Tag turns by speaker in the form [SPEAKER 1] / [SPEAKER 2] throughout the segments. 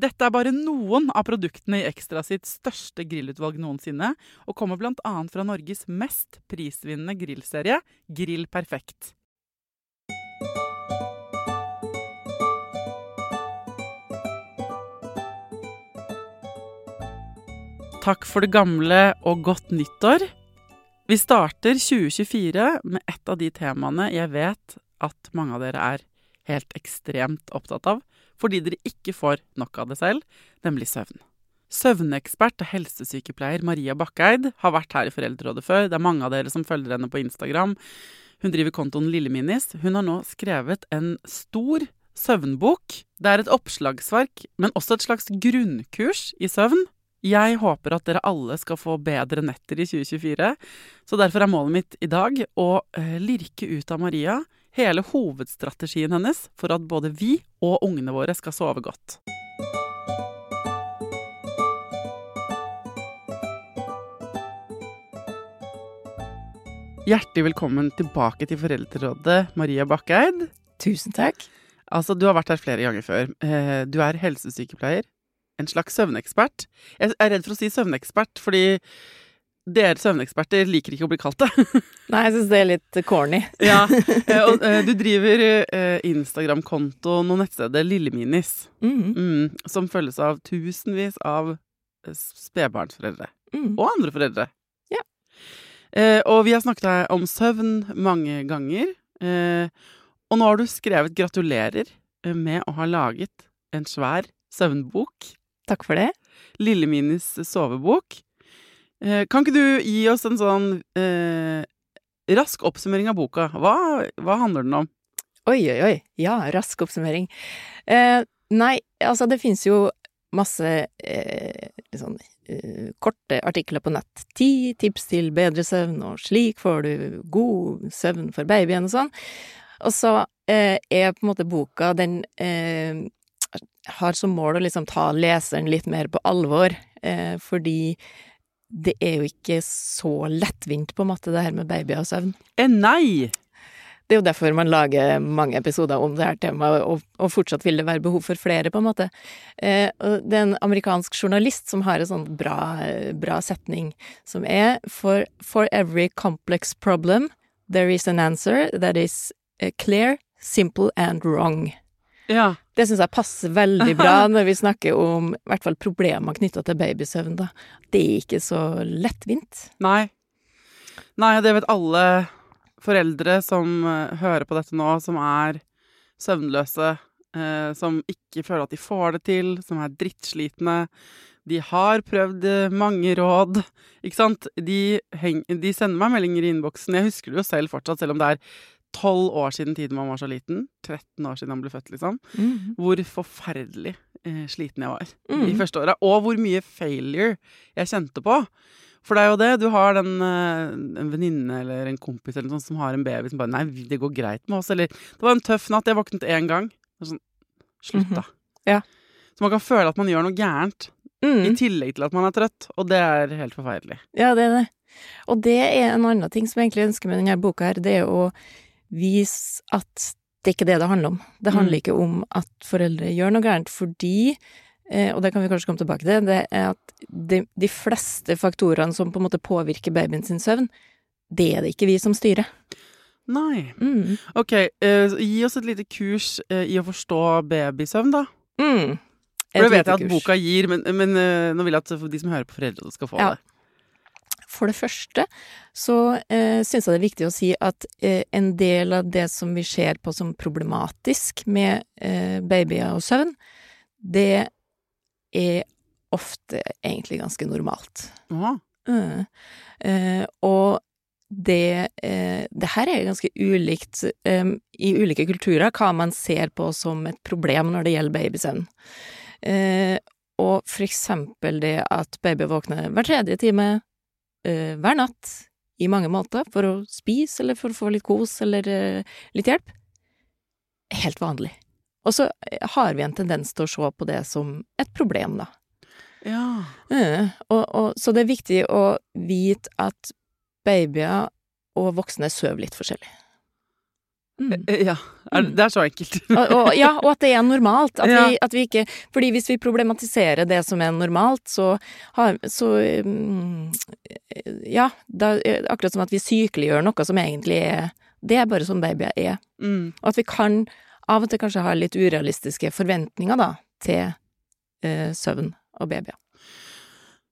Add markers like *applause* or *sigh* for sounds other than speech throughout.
[SPEAKER 1] Dette er bare noen av produktene i Ekstra sitt største grillutvalg noensinne, og kommer bl.a. fra Norges mest prisvinnende grillserie, Grill Perfekt. Takk for det gamle og godt nyttår. Vi starter 2024 med et av de temaene jeg vet at mange av dere er helt ekstremt opptatt av, fordi dere ikke får nok av det selv, nemlig søvn. Søvnekspert og helsesykepleier Maria Bakkeid har vært her i Foreldrerådet før. Det er mange av dere som følger henne på Instagram. Hun driver kontoen Lilleminis. Hun har nå skrevet en stor søvnbok. Det er et oppslagsverk, men også et slags grunnkurs i søvn. Jeg håper at dere alle skal få bedre netter i 2024, så derfor er målet mitt i dag å eh, lirke ut av Maria hele hovedstrategien hennes for at både vi og ungene våre skal sove godt. Hjertelig velkommen tilbake til Foreldrerådet, Maria Bakkeid.
[SPEAKER 2] Tusen takk.
[SPEAKER 1] Altså, du har vært her flere ganger før. Eh, Du er helsesykepleier. En slags søvnekspert. Jeg er redd for å si søvnekspert, fordi dere søvneksperter liker ikke å bli kalt det. *laughs*
[SPEAKER 2] Nei, jeg syns det er litt corny. *laughs*
[SPEAKER 1] ja, eh, og *laughs* eh, du driver eh, Instagram-kontoen og nettstedet Lilleminis,
[SPEAKER 2] mm.
[SPEAKER 1] mm, som følges av tusenvis av spedbarnsforeldre.
[SPEAKER 2] Mm.
[SPEAKER 1] Og andre foreldre.
[SPEAKER 2] Ja.
[SPEAKER 1] Eh, og vi har snakket om søvn mange ganger. Eh, og nå har du skrevet 'gratulerer' med å ha laget en svær søvnbok.
[SPEAKER 2] Takk for det.
[SPEAKER 1] Lilleminis sovebok. Eh, kan ikke du gi oss en sånn eh, rask oppsummering av boka? Hva, hva handler den om?
[SPEAKER 2] Oi, oi, oi. Ja, rask oppsummering. Eh, nei, altså det finnes jo masse eh, sånn eh, korte artikler på nett. Ti tips til bedre søvn, og slik får du god søvn for babyen og sånn. Og så eh, er på en måte boka Den har som mål å liksom ta leseren litt mer på alvor, fordi det er jo ikke så lettvint, på en måte, det her med babyer og søvn.
[SPEAKER 1] Eh, nei!
[SPEAKER 2] Det er jo derfor man lager mange episoder om det her temaet, og, og fortsatt vil det være behov for flere, på en måte. Eh, det er en amerikansk journalist som har en sånn bra, bra setning, som er for, for every complex problem, there is an answer that is eh, clear, simple and wrong.
[SPEAKER 1] Ja.
[SPEAKER 2] Det syns jeg passer veldig bra *laughs* når vi snakker om i hvert fall problemer knytta til babysøvn, da. Det er ikke så lettvint.
[SPEAKER 1] Nei. Nei, det vet alle foreldre som eh, hører på dette nå, som er søvnløse, eh, som ikke føler at de får det til, som er drittslitne. De har prøvd eh, mange råd, ikke sant? De, heng, de sender meg meldinger i innboksen. Jeg husker det jo selv fortsatt, selv om det er tolv år siden tiden man var så liten. 13 år siden han ble født, liksom.
[SPEAKER 2] Mm.
[SPEAKER 1] Hvor forferdelig eh, sliten jeg var
[SPEAKER 2] Mm.
[SPEAKER 1] i første åra. Og hvor mye failure jeg kjente på. For det er jo det. Du har den, eh, en venninne eller en kompis eller sånt som har en baby som bare Nei, det går greit med oss. Eller Det var en tøff natt. Jeg våknet én gang. Sånn Slutt, da.
[SPEAKER 2] Ja.
[SPEAKER 1] Så man kan føle at man gjør noe gærent, i
[SPEAKER 2] Mm.
[SPEAKER 1] tillegg til at man er trøtt. Og det er helt forferdelig.
[SPEAKER 2] Ja, det er det. Og det er en annen ting som jeg egentlig ønsker med denne boka her, det er å vise at det er ikke det det handler om. Det handler
[SPEAKER 1] Mm.
[SPEAKER 2] ikke om at foreldre gjør noe gærent, fordi eh, og det kan vi kanskje komme tilbake til, det er at de, de fleste faktorene som på en måte påvirker babyen sin søvn, det er det ikke vi som styrer.
[SPEAKER 1] Nei.
[SPEAKER 2] Mm.
[SPEAKER 1] Ok, uh, gi oss et lite kurs uh, i å forstå babysøvn, da.
[SPEAKER 2] Mm.
[SPEAKER 1] For det vet jeg at
[SPEAKER 2] kurs.
[SPEAKER 1] boka gir, men, men uh, nå vil jeg at de som hører på foreldre, skal få
[SPEAKER 2] Ja.
[SPEAKER 1] det.
[SPEAKER 2] For det første så eh, syns jeg det er viktig å si at eh, en del av det som vi ser på som problematisk med eh, babyer og søvn, det er ofte egentlig ganske normalt.
[SPEAKER 1] Åh.
[SPEAKER 2] Mm. Eh, og det, eh, det her er ganske ulikt eh, i ulike kulturer hva man ser på som et problem når det gjelder babysøvn. Eh, og for eksempel det at baby våkner hver tredje time eh, hver natt i mange måter for å spise eller for å få litt kos eller eh, litt hjelp. Helt vanlig. Og så eh, har vi en tendens til å se på det som et problem, da.
[SPEAKER 1] Ja.
[SPEAKER 2] Eh, og, og, så det er viktig å vite at babyer og voksne sover litt forskjellig. Mm.
[SPEAKER 1] Eh, ja. Er, det- er så enkelt. *laughs*
[SPEAKER 2] Og, og, ja, og at det er normalt. At,
[SPEAKER 1] Ja.
[SPEAKER 2] vi, at vi ikke Fordi hvis vi problematiserer det som er normalt, så har Så mm, Ja, da, akkurat som at vi sykeliggjør noe som egentlig er Det er bare sånn babyer er.
[SPEAKER 1] Mm.
[SPEAKER 2] Og at vi kan av og til kanskje ha litt urealistiske forventninger, da, til eh, søvn og babyer.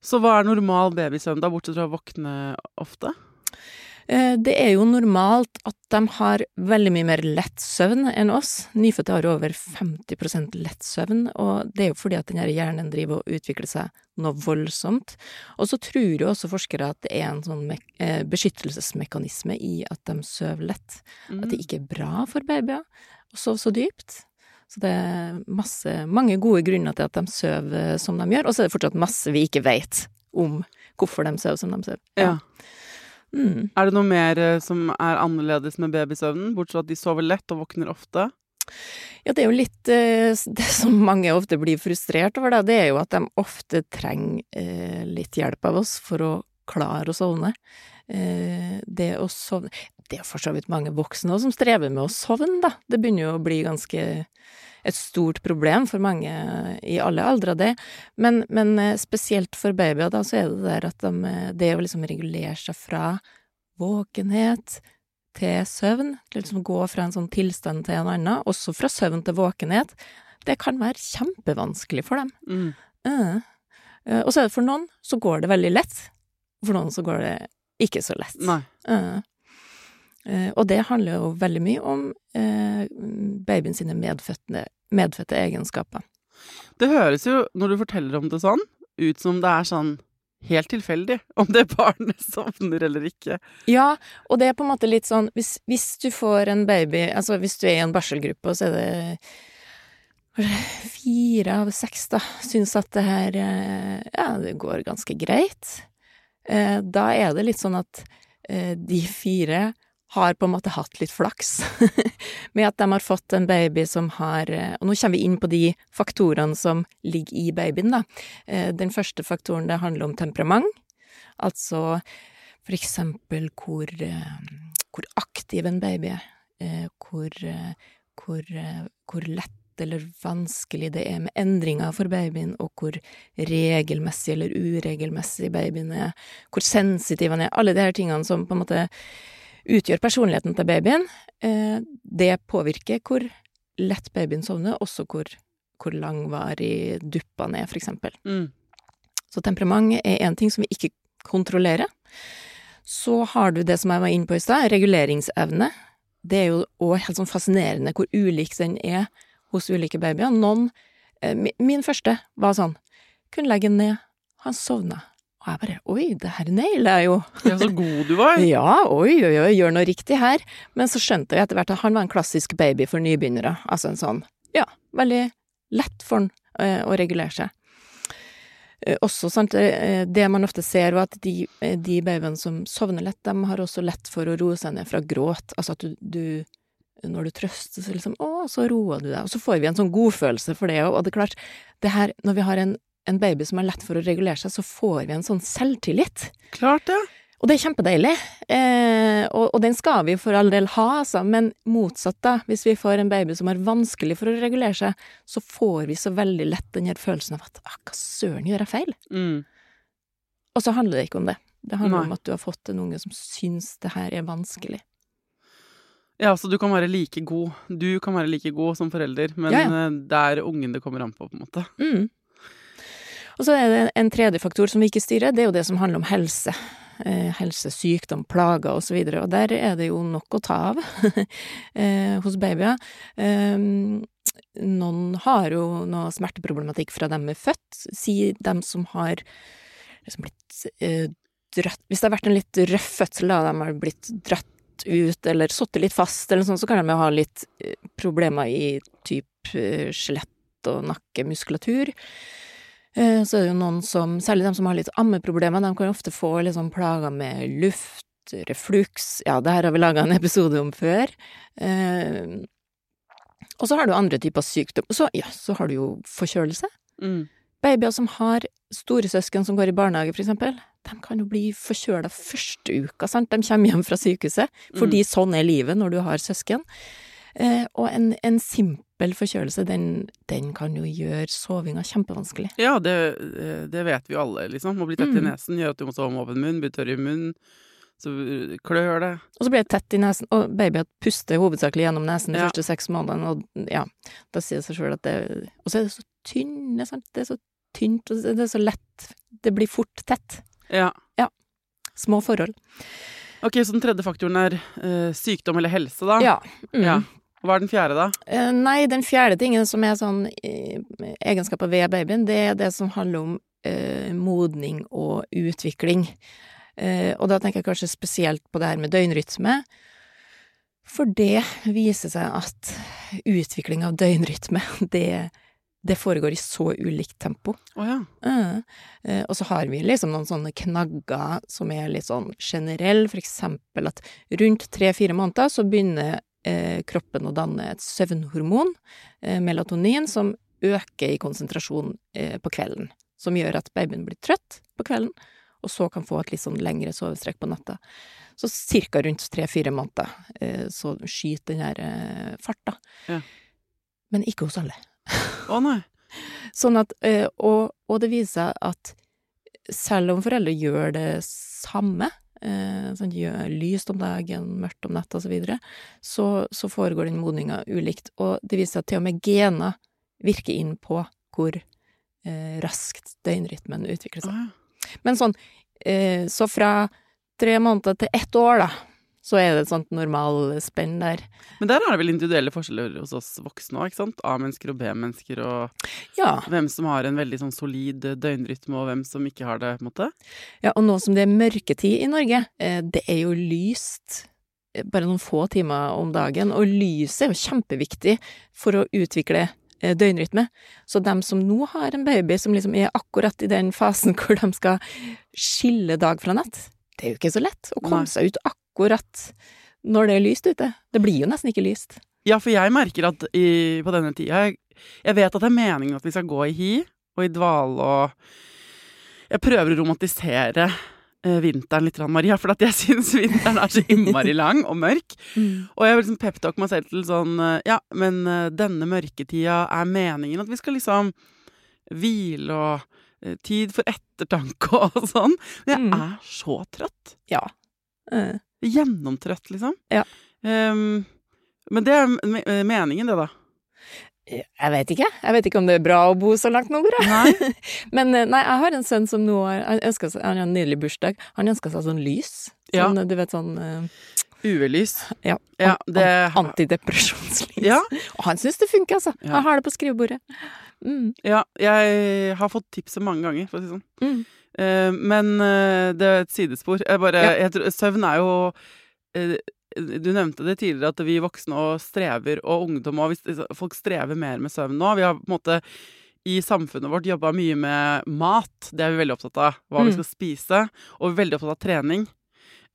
[SPEAKER 1] Så hva er normal babysøvn, da, bortsett fra å våkne ofte?
[SPEAKER 2] Eh, Det er jo normalt at de har veldig mye mer lett søvn enn oss. Nyfødte har over 50% lett søvn, og det er jo fordi at denne hjernen driver og utvikler seg noe voldsomt. Og så tror jo også forskere at det er en sånn eh, beskyttelsesmekanisme i at de sover lett. At det ikke er bra for babyer å sove så dypt. Så det er masse, mange gode grunner til at de sover som de gjør, og så er det fortsatt masse vi ikke vet om hvorfor de sover som de sover.
[SPEAKER 1] Ja.
[SPEAKER 2] Mm.
[SPEAKER 1] Er det noe mer eh, som er annerledes med babysøvnen, bortsett fra at de sover lett og våkner ofte?
[SPEAKER 2] Ja, det er jo litt eh, *laughs* Det som mange ofte blir frustrert over, da, det er jo at de ofte trenger eh, litt hjelp av oss for å klare å sovne. Det å sovne Det er for så vidt mange voksne som strever med å sovne, da. Det begynner jo å bli ganske et stort problem for mange i alle aldre, det. Men, men eh, spesielt for babyer, da, så er det der at de, eh, det å liksom regulere seg fra våkenhet til søvn, til liksom gå fra en sånn tilstand til en annen, også fra søvn til våkenhet, det kan være kjempevanskelig for dem.
[SPEAKER 1] Mm.
[SPEAKER 2] Uh. Og så er det for noen så går det veldig lett, for noen så går det ikke så lett.
[SPEAKER 1] Nei.
[SPEAKER 2] Eh. Eh, Og det handler jo veldig mye om eh, babyen sine medfødte, medfødte egenskaper.
[SPEAKER 1] Det høres jo, når du forteller om det sånn, ut som det er sånn helt tilfeldig om det barnet *laughs* sovner eller ikke.
[SPEAKER 2] Ja, og det er på en måte litt sånn hvis, hvis du får en baby Altså hvis du er i en barselgruppe, og så er det fire av seks da syns at det her eh, Ja, det går ganske greit. Eh, Da er det litt sånn at eh, de fire har på en måte hatt litt flaks *laughs* med at de har fått en baby som har eh, Og nå kommer vi inn på de faktorene som ligger i babyen, da. Eh, Den første faktoren, det handler om temperament. Altså for eksempel hvor, eh, hvor aktiv en baby er. Hvor, hvor, hvor lett eller vanskelig det er med endringer for babyen, og hvor regelmessig eller uregelmessig babyen er, hvor sensitiv han er. Alle her tingene som på en måte utgjør personligheten til babyen, eh, det påvirker hvor lett babyen sovner, også hvor, hvor langvarig duppene er, for eksempel.
[SPEAKER 1] Mm.
[SPEAKER 2] Så temperament er én ting som vi ikke kontrollerer. Så har du det som jeg var inne på i stad, reguleringsevne. Det er jo òg helt sånn fascinerende hvor ulik den er hos ulike babyer. Noen eh, Min første var sånn Kunne legge den ned, han sovna. Og jeg bare Oi, det her nailer jeg jo.
[SPEAKER 1] Ja, så god du var. *laughs*
[SPEAKER 2] Ja, oi, oi, oi, gjør noe riktig her. Men så skjønte jeg etter hvert at han var en klassisk baby for nybegynnere. Altså en sånn, ja, veldig lett for han eh, å regulere seg. eh, også, sant, eh, det man ofte ser, var at de, eh, de babyene som sovner lett, de har også lett for å roe seg ned fra gråt. Altså at du, du når du trøster, så liksom Å, så roer du deg. Og så får vi en sånn godfølelse for det òg. Og det er klart, det her, når vi har en, en baby som er lett for å regulere seg, så får vi en sånn selvtillit.
[SPEAKER 1] Klart det.
[SPEAKER 2] Og det er kjempedeilig. Eh, og, og den skal vi for all del ha, altså. Men motsatt, da. Hvis vi får en baby som har vanskelig for å regulere seg, så får vi så veldig lett den her følelsen av at ah, hva søren gjør jeg feil?
[SPEAKER 1] Mm.
[SPEAKER 2] Og så handler det ikke om det. Det handler
[SPEAKER 1] Nei.
[SPEAKER 2] om at du har fått en unge som syns det her er vanskelig.
[SPEAKER 1] Ja, så du kan være like god. Du kan være like god som forelder, men
[SPEAKER 2] Ja, ja.
[SPEAKER 1] eh, det er ungen det kommer an på, på en måte.
[SPEAKER 2] Mm. Og så er det en tredje faktor som vi ikke styrer, det er jo det som handler om helse. Eh, helse, sykdom, plager og så og der er det jo nok å ta av *laughs* eh, hos babyer. Eh, noen har jo noe smerteproblematikk fra dem er født, si dem som har liksom blitt eh, dratt Hvis det har vært en litt røff fødsel, da, de har blitt dratt ut eller sittet litt fast, eller sånn, så kan de ha litt eh, problemer i typ eh, skjelett og nakkemuskulatur. Eh, Så er det jo noen som, særlig de som har litt ammeproblemer, de kan ofte få sånn plager med luft, refluks Ja, det her har vi laga en episode om før. Eh, og så har du andre typer sykdom. Så, ja, så har du jo forkjølelse.
[SPEAKER 1] Mm.
[SPEAKER 2] Babyer som har storesøsken som går i barnehage, for eksempel, de kan jo bli forkjøla første uka, sant. De kommer hjem fra sykehuset, fordi sånn er livet når du har søsken. Eh, og en, en simpel forkjølelse, den, den kan jo gjøre sovinga kjempevanskelig.
[SPEAKER 1] Ja, det, det vet vi jo alle, liksom. Å bli tett i
[SPEAKER 2] Mm.
[SPEAKER 1] nesen gjør at du må sove med åpen munn, blir tørr i munnen, så klør det.
[SPEAKER 2] Og så blir det tett i nesen, og babyer puster hovedsakelig gjennom nesen de
[SPEAKER 1] Ja.
[SPEAKER 2] første seks månedene, og ja, da sier det seg sjøl at det Og så er det så tynne, sant, det er så tynt, og det er så lett Det blir fort tett.
[SPEAKER 1] Ja.
[SPEAKER 2] Små forhold.
[SPEAKER 1] Ok, så den tredje faktoren er eh, sykdom eller helse, da.
[SPEAKER 2] Ja. Mm.
[SPEAKER 1] Ja. Hva er den fjerde, da?
[SPEAKER 2] Uh, Nei, den fjerde tingen som er sånn uh, egenskaper ved babyen, det er det som handler om uh, modning og utvikling. Eh, og da tenker jeg kanskje spesielt på det her med døgnrytme. For det viser seg at utvikling av døgnrytme, *laughs* det, det foregår i så ulikt tempo.
[SPEAKER 1] Oh, ja.
[SPEAKER 2] uh, og så har vi liksom noen sånne knagger som er litt sånn generelle, for eksempel at rundt tre-fire måneder så begynner kroppen å danne et søvnhormon, eh, melatonin, som øker i konsentrasjon eh, på kvelden. Som gjør at babyen blir trøtt på kvelden, og så kan få et litt sånn lengre sovestrekk på natta. Så cirka rundt tre-fire måneder eh, så skyter den her eh, farta.
[SPEAKER 1] Ja.
[SPEAKER 2] Men ikke hos alle.
[SPEAKER 1] Å nei. *laughs*
[SPEAKER 2] Sånn at, eh, og, og det viser seg at selv om foreldre gjør det samme, eh, sånn, gjør lyst om dagen, mørkt om natta og så videre, så, så foregår den modninga ulikt. Og det viser seg at til og med gener virker inn på hvor eh, raskt døgnrytmen utvikler seg.
[SPEAKER 1] ja.
[SPEAKER 2] Men sånn, eh, så fra tre måneder til ett år, da, så er det et sånt normalspenn der.
[SPEAKER 1] Men der er det vel individuelle forskjeller hos oss voksne òg, ikke sant? A-mennesker og B-mennesker, og
[SPEAKER 2] Ja.
[SPEAKER 1] hvem som har en veldig sånn solid døgnrytme, og hvem som ikke har det, på en måte.
[SPEAKER 2] Ja, og nå som det er mørketid i Norge, eh, det er jo lyst eh, bare noen få timer om dagen, og lyset er jo kjempeviktig for å utvikle eh, døgnrytme. Så dem som nå har en baby som liksom er akkurat i den fasen *laughs* hvor de skal skille dag fra natt, det er jo ikke så lett å komme
[SPEAKER 1] Nei.
[SPEAKER 2] seg ut akkurat når det er lyst ute. Det blir jo nesten ikke lyst.
[SPEAKER 1] Ja, for jeg merker at i, på denne tida jeg, jeg vet at det er meningen at vi skal gå i hi og i dvale og Jeg prøver å romantisere eh, vinteren litt, Maria, for at jeg *laughs* syns vinteren er så innmari lang og mørk. *laughs* Og jeg vil liksom peptalke meg selv til sånn eh, Ja, men eh, denne mørketida er meningen at vi skal liksom hvile og eh, tid for ettertanke og *laughs* sånn. Men jeg
[SPEAKER 2] Mm.
[SPEAKER 1] er så trøtt.
[SPEAKER 2] Ja. Eh,
[SPEAKER 1] Gjennomtrøtt, liksom.
[SPEAKER 2] Ja.
[SPEAKER 1] Um, men det er me- eh, meningen, det, da.
[SPEAKER 2] Jeg vet ikke. Jeg vet ikke om det er bra å bo så langt nord.
[SPEAKER 1] Nei. *laughs*
[SPEAKER 2] Men eh, nei, jeg har en sønn som nå har Han ønsker seg, han har en nydelig bursdag. Han ønsker seg sånn lys.
[SPEAKER 1] Ja.
[SPEAKER 2] Sånn, du vet sånn eh,
[SPEAKER 1] UV-lys.
[SPEAKER 2] Ja.
[SPEAKER 1] Ja, det-
[SPEAKER 2] Antidepresjonslys.
[SPEAKER 1] Ja.
[SPEAKER 2] Og *laughs* han syns det funker, altså. Han har det på skrivebordet. Mm.
[SPEAKER 1] Ja, jeg har fått tipset mange ganger, for å si det sånn.
[SPEAKER 2] Mm.
[SPEAKER 1] Uh, men uh, det er et sidespor. Jeg bare,
[SPEAKER 2] Ja.
[SPEAKER 1] jeg tror, søvn er jo uh, Du nevnte det tidligere, at vi voksne og strever, og ungdom òg. Folk strever mer med søvn nå. Vi har på en måte i samfunnet vårt jobba mye med mat. Det er vi veldig opptatt av. Hva vi
[SPEAKER 2] Mm.
[SPEAKER 1] skal spise. Og vi er veldig opptatt av trening.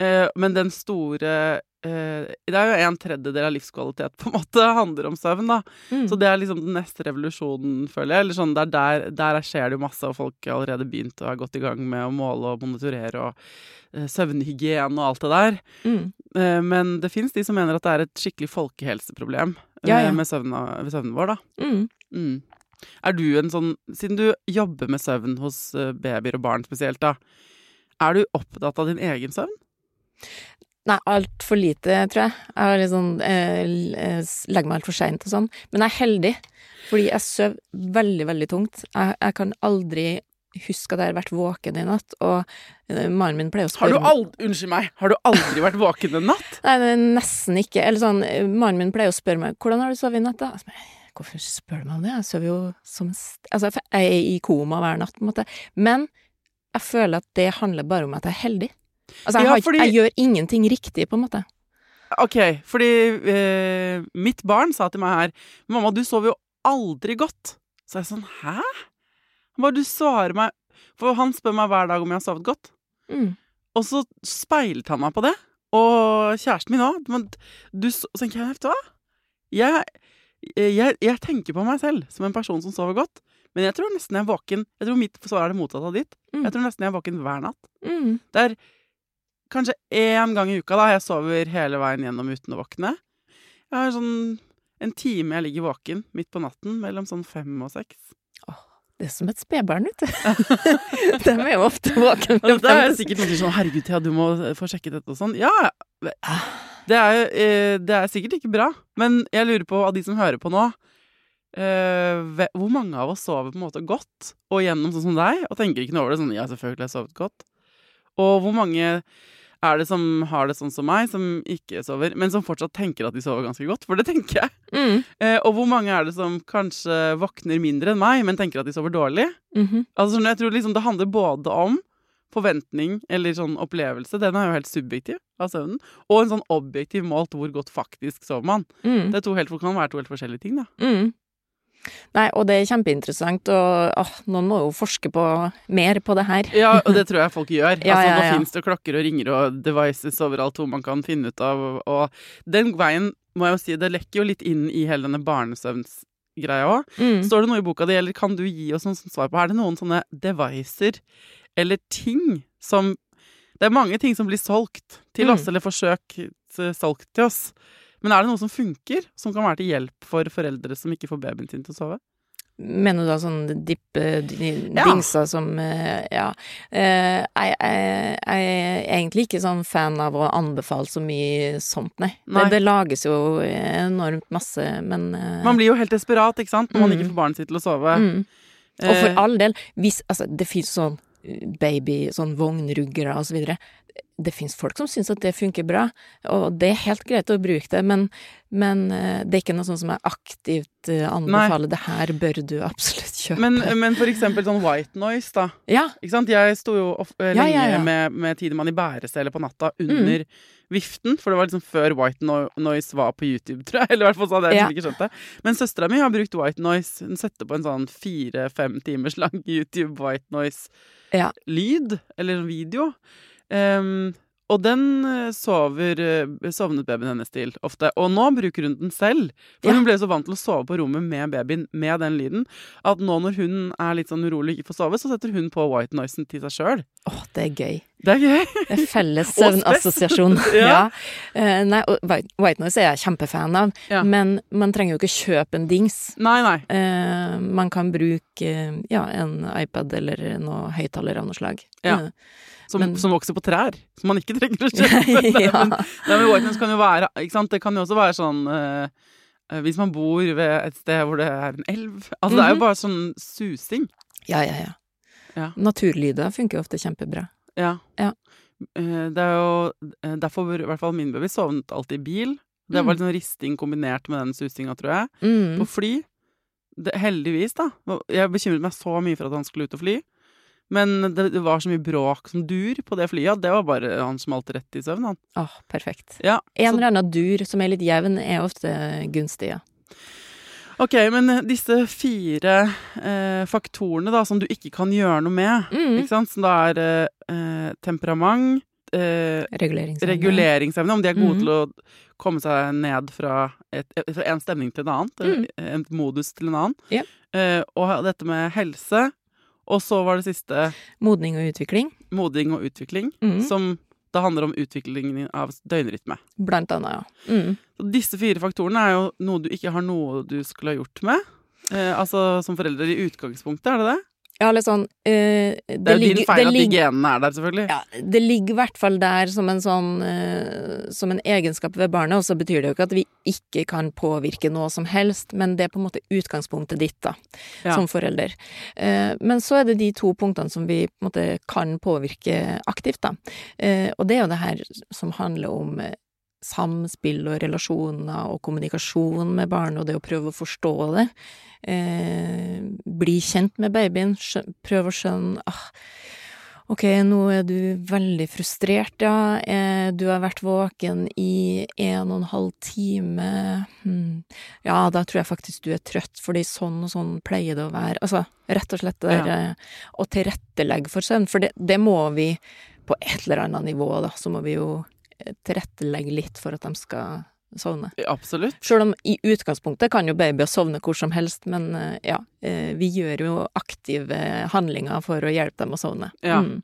[SPEAKER 1] Eh, men den store eh, Det er jo en tredjedel av livskvalitet på en måte *laughs* handler om søvn, da.
[SPEAKER 2] Mm.
[SPEAKER 1] Så det er liksom den neste revolusjonen, føler jeg. Eller sånn, der, der, der skjer det jo masse, og folk har allerede begynt og er godt i gang med å måle og monitorere og eh, søvnhygiene og alt det der.
[SPEAKER 2] Mm.
[SPEAKER 1] Eh, men det fins de som mener at det er et skikkelig folkehelseproblem eh,
[SPEAKER 2] Ja, ja.
[SPEAKER 1] med søvna, søvnen vår, da.
[SPEAKER 2] Mm.
[SPEAKER 1] Mm. Er du en sånn Siden du jobber med søvn hos babyer og barn spesielt, da. Er du opptatt av din egen søvn?
[SPEAKER 2] Nei, altfor lite, tror jeg. Jeg har litt sånn, eh, eh, legger meg altfor seint og sånn. Men jeg er heldig, fordi jeg sover veldig, veldig tungt. Jeg, jeg kan aldri huske at jeg har vært våken i natt, og eh, mannen min pleier å
[SPEAKER 1] Har
[SPEAKER 2] spørre
[SPEAKER 1] du
[SPEAKER 2] meg-
[SPEAKER 1] aldri Unnskyld meg, har du aldri vært våken en natt?
[SPEAKER 2] Nei, nesten ikke. Eller sånn, eh, mannen min pleier å spørre meg 'Hvordan har du sovet i natt', da? Jeg Hvorfor spør du meg om det? Jeg sover jo som en st Altså, jeg er i koma hver natt, på en måte. Men jeg føler at det handler bare om at jeg er heldig. Altså, jeg,
[SPEAKER 1] Ja,
[SPEAKER 2] har,
[SPEAKER 1] fordi-
[SPEAKER 2] jeg gjør ingenting riktig, på en måte.
[SPEAKER 1] Ok, fordi eh, mitt barn sa til meg her 'Mamma, du sover jo aldri godt'. Så jeg sånn 'Hæ?' Han bare 'Du svarer meg' For han spør meg hver dag om jeg har sovet godt.
[SPEAKER 2] Mm.
[SPEAKER 1] Og så speilte han meg på det. Og kjæresten min òg. Men du så tenker jeg, vet du hva? Jeg, jeg, jeg tenker på meg selv som en person som sover godt. Men jeg tror nesten jeg er våken Jeg tror mitt svar er det motsatte av ditt.
[SPEAKER 2] Mm.
[SPEAKER 1] Jeg tror nesten jeg er våken hver natt.
[SPEAKER 2] Mm.
[SPEAKER 1] Det er kanskje én gang i uka da jeg sover hele veien gjennom uten å våkne. Jeg har sånn en time jeg ligger våken midt på natten, mellom sånn fem og seks.
[SPEAKER 2] Det er som et spedbarn, vet du. *laughs* De er jo ofte våkne.
[SPEAKER 1] Og det er sikkert noen som sier sånn 'herregud, Thea, du må få sjekket dette' og sånn. Ja, det det er, eh, det er sikkert ikke bra. Men jeg lurer på, av de som hører på nå eh, Hvor mange av oss sover på en måte godt og gjennom sånn som deg, og tenker ikke noe over det? Sånn 'ja, selvfølgelig har jeg sovet godt'. Og hvor mange er det som har det sånn som meg, som ikke sover, men som fortsatt tenker at de sover ganske godt? For det tenker jeg.
[SPEAKER 2] Mm.
[SPEAKER 1] Eh, og hvor mange er det som kanskje våkner mindre enn meg, men tenker at de sover dårlig?
[SPEAKER 2] Mhm.
[SPEAKER 1] Altså, sånn, jeg tror liksom det handler både om forventning eller sånn opplevelse, den er jo helt subjektiv av søvnen, og en sånn objektiv målt hvor godt faktisk sover man.
[SPEAKER 2] Mm.
[SPEAKER 1] Det to helt, kan være to helt forskjellige ting, da.
[SPEAKER 2] Mm. Nei, og det er kjempeinteressant, og åh, noen må jo forske på mer på det her.
[SPEAKER 1] Ja, og det tror jeg folk gjør. *laughs*
[SPEAKER 2] Ja,
[SPEAKER 1] altså,
[SPEAKER 2] ja,
[SPEAKER 1] Nå
[SPEAKER 2] ja.
[SPEAKER 1] finnes det klokker og ringer og devices overalt hvor man kan finne ut av Og den veien, må jeg jo si, det lekker jo litt inn i hele denne barnesøvnsgreia òg.
[SPEAKER 2] Mm.
[SPEAKER 1] Står det noe i boka di, eller kan du gi oss noen svar på Er det noen sånne devices eller ting som Det er mange ting som blir solgt til
[SPEAKER 2] Mm.
[SPEAKER 1] oss, eller forsøk eh, solgt til oss. Men er det noe som funker, som kan være til hjelp for foreldre som ikke får babyen sin til å sove?
[SPEAKER 2] Mener du da sånn dippe di-
[SPEAKER 1] Ja.
[SPEAKER 2] dingser som eh, Ja. Eh, jeg, jeg, jeg er egentlig ikke sånn fan av å anbefale så mye sånt, nei.
[SPEAKER 1] Nei.
[SPEAKER 2] Det, det lages jo enormt masse, men eh,
[SPEAKER 1] Man blir jo helt desperat ikke sant? når man
[SPEAKER 2] Mm.
[SPEAKER 1] ikke får barnet sitt til å sove.
[SPEAKER 2] mm. Og for all del, hvis Altså, det fins sånn baby, sånn vognruggere og så videre. Det fins folk som syns at det funker bra, og det er helt greit å bruke det, men, men eh, det er ikke noe sånt som jeg aktivt anbefaler. anbefaler. Det her bør du absolutt kjøpe.
[SPEAKER 1] men, men for eksempel sånn white noise, da.
[SPEAKER 2] ja.
[SPEAKER 1] Ikke sant? Jeg sto jo of eh,
[SPEAKER 2] Ja,
[SPEAKER 1] lenge
[SPEAKER 2] ja, ja.
[SPEAKER 1] med, med Tidemann i bæresele på natta under viften, for det var liksom før white no noise var på YouTube, tror jeg. *laughs* Eller i hvert fall så hadde jeg liksom ikke skjønt det. Men søstera mi har brukt white noise. Hun setter på en sånn fire-fem timers lang *laughs* YouTube white noise-lyd,
[SPEAKER 2] Ja.
[SPEAKER 1] eller video. Em, og den eh, sover, eh, sovnet babyen hennes til ofte. Og nå bruker hun den selv. For
[SPEAKER 2] Ja.
[SPEAKER 1] hun ble så vant til å sove på rommet med babyen med den lyden, at nå når hun er litt sånn urolig og ikke får sove, så setter hun på white noisen til seg sjøl.
[SPEAKER 2] Åh, det er gøy.
[SPEAKER 1] Det er gøy.
[SPEAKER 2] Felles *laughs* søvnassosiasjon. *laughs*
[SPEAKER 1] Ja.
[SPEAKER 2] ja. Eh, nei, og White, Noise er jeg kjempefan av,
[SPEAKER 1] Ja.
[SPEAKER 2] men man trenger jo ikke kjøpe en dings.
[SPEAKER 1] Nei, nei.
[SPEAKER 2] Eh, man kan bruke ja, en iPad eller noe høyttaler av noe slag.
[SPEAKER 1] Ja.
[SPEAKER 2] Eh,
[SPEAKER 1] Som,
[SPEAKER 2] Men-
[SPEAKER 1] som vokser på trær. Som man ikke trenger å *laughs* kjøpe.
[SPEAKER 2] Ja.
[SPEAKER 1] men, nei, men white noise kan jo være ikke sant? Det kan jo også være sånn eh, eh, Hvis man bor ved et sted hvor det er en elv. Altså, Det er jo
[SPEAKER 2] Mhm.
[SPEAKER 1] bare sånn susing.
[SPEAKER 2] ja, ja, ja.
[SPEAKER 1] Ja.
[SPEAKER 2] Naturlyder funker jo ofte kjempebra.
[SPEAKER 1] Ja.
[SPEAKER 2] Ja.
[SPEAKER 1] Eh, Det er jo eh, derfor i hvert fall min baby sovnet alltid i bil. Det var
[SPEAKER 2] Mm.
[SPEAKER 1] litt sånn risting kombinert med den susinga, tror jeg.
[SPEAKER 2] Mm.
[SPEAKER 1] På fly. Det, heldigvis, da. Jeg bekymret meg så mye for at han skulle ut og fly. Men det, det var så mye bråk som dur på det flyet. Det var bare han smalt rett i søvn, han.
[SPEAKER 2] Åh, perfekt.
[SPEAKER 1] Ja,
[SPEAKER 2] En eller annen dur som er litt jevn, er ofte gunstig, ja.
[SPEAKER 1] Ok, men eh, disse fire eh, faktorene da, som du ikke kan gjøre noe med,
[SPEAKER 2] Mm.
[SPEAKER 1] ikke sant? som da er eh, eh, temperament, eh,
[SPEAKER 2] Reguleringsevne.
[SPEAKER 1] reguleringsevne, om de er gode
[SPEAKER 2] mm.
[SPEAKER 1] til å komme seg ned fra, et, fra en stemning til en annen, mm. en modus til en annen,
[SPEAKER 2] Mm.
[SPEAKER 1] Eh, og dette med helse, og så var det siste
[SPEAKER 2] Modning og utvikling,
[SPEAKER 1] Modning og utvikling,
[SPEAKER 2] Mhm.
[SPEAKER 1] som da handler om utviklingen av døgnrytme.
[SPEAKER 2] blant annet, ja. Mm.
[SPEAKER 1] Disse fire faktorene er jo noe du ikke har noe du skulle ha gjort med. Eh, altså som foreldre i utgangspunktet, er det det?
[SPEAKER 2] Ja, litt sånn uh,
[SPEAKER 1] Det er jo din feil
[SPEAKER 2] det
[SPEAKER 1] at de genene er der, selvfølgelig.
[SPEAKER 2] Ja, det ligger i hvert fall der som en sånn uh, Som en egenskap ved barnet, og så betyr det jo ikke at vi ikke kan påvirke noe som helst, men det er på en måte utgangspunktet ditt, da,
[SPEAKER 1] Ja.
[SPEAKER 2] som forelder. Uh, men så er det de to punktene som vi på en måte kan påvirke aktivt, da. Eh, og det er jo det her som handler om eh, samspill og relasjoner og kommunikasjon med barnet, og det å prøve å forstå det. Eh, bli kjent med babyen, prøve å skjønne ah, Ok, nå er du veldig frustrert, ja. Eh, du har vært våken i en og en halv time. Hm. Ja, da tror jeg faktisk du er trøtt, fordi sånn og sånn pleier det å være. Altså, rett og slett det der ja. å tilrettelegge for søvn, for det, det må vi på et eller annet nivå, da, så må vi jo eh, tilrettelegge litt for at de skal sovne.
[SPEAKER 1] Absolutt.
[SPEAKER 2] Sjøl om i utgangspunktet kan jo babyer sovne hvor som helst, men eh, ja, eh, vi gjør jo aktive handlinger for å hjelpe dem å sovne.
[SPEAKER 1] Ja.
[SPEAKER 2] Mm.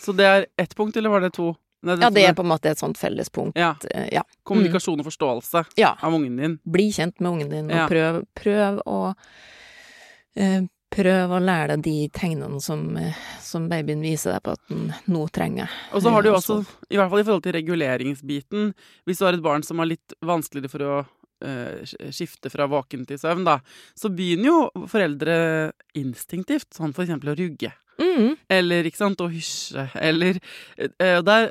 [SPEAKER 1] Så det er ett punkt, eller var det to? Nei,
[SPEAKER 2] Ja, det er på en måte et sånt fellespunkt.
[SPEAKER 1] Ja.
[SPEAKER 2] Eh, Ja.
[SPEAKER 1] Kommunikasjon og forståelse
[SPEAKER 2] ja.
[SPEAKER 1] av ungen din.
[SPEAKER 2] Bli kjent med ungen din, og prøv, prøv å eh, Prøv å lære deg de tegnene som, eh, som babyen viser deg på at den nå trenger.
[SPEAKER 1] Og så har du jo også, i hvert fall i forhold til reguleringsbiten, hvis du har et barn som har litt vanskeligere for å eh, skifte fra våken til søvn, da, så begynner jo foreldre instinktivt, sånn for eksempel å rugge.
[SPEAKER 2] Mm,
[SPEAKER 1] Eller ikke sant, å hysje, eller eh, der,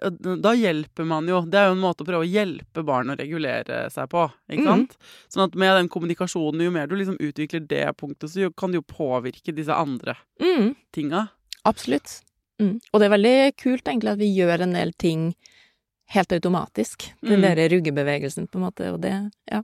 [SPEAKER 1] Da hjelper man jo Det er jo en måte å prøve å hjelpe barn å regulere seg på, ikke
[SPEAKER 2] sant?
[SPEAKER 1] sant? Sånn at med den kommunikasjonen, jo mer du liksom utvikler det punktet, så kan det jo påvirke disse andre
[SPEAKER 2] mm,
[SPEAKER 1] tinga.
[SPEAKER 2] absolutt. Mm. Og det er veldig kult egentlig at vi gjør en del ting helt automatisk. Den
[SPEAKER 1] Mm.
[SPEAKER 2] der ruggebevegelsen, på en måte, og det Ja.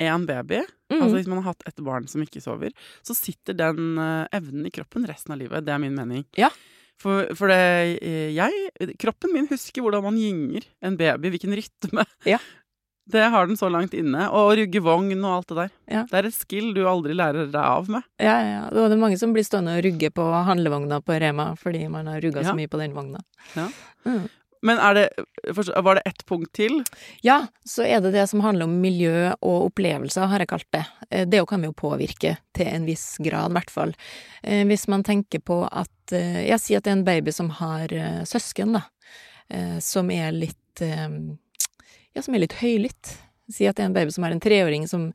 [SPEAKER 1] én baby,
[SPEAKER 2] Mm.
[SPEAKER 1] altså hvis man har hatt et barn som ikke sover, så sitter den eh, evnen i kroppen resten av livet. Det er min mening.
[SPEAKER 2] Ja.
[SPEAKER 1] For, for det jeg Kroppen min husker hvordan man gynger en baby, hvilken rytme.
[SPEAKER 2] Ja. *laughs*
[SPEAKER 1] Det har den så langt inne. Og rugge vogn og alt det der.
[SPEAKER 2] Ja.
[SPEAKER 1] Det er et skill du aldri lærer deg av med.
[SPEAKER 2] Ja, ja, ja. Det er mange som blir stående og rugge på handlevogna på Rema fordi man har rugga
[SPEAKER 1] Ja.
[SPEAKER 2] så mye på den vogna.
[SPEAKER 1] Ja.
[SPEAKER 2] Mm.
[SPEAKER 1] Men det, var det ett punkt til?
[SPEAKER 2] Ja, så er det det som handler om miljø og opplevelser, har jeg kalt det. Eh, Det kan vi jo påvirke til en viss grad, i hvert fall. Eh, Hvis man tenker på at eh, Jeg sier at det er en baby som har søsken, da. Som er litt Ja, som er litt høylytt. Si at det er en baby som har en treåring som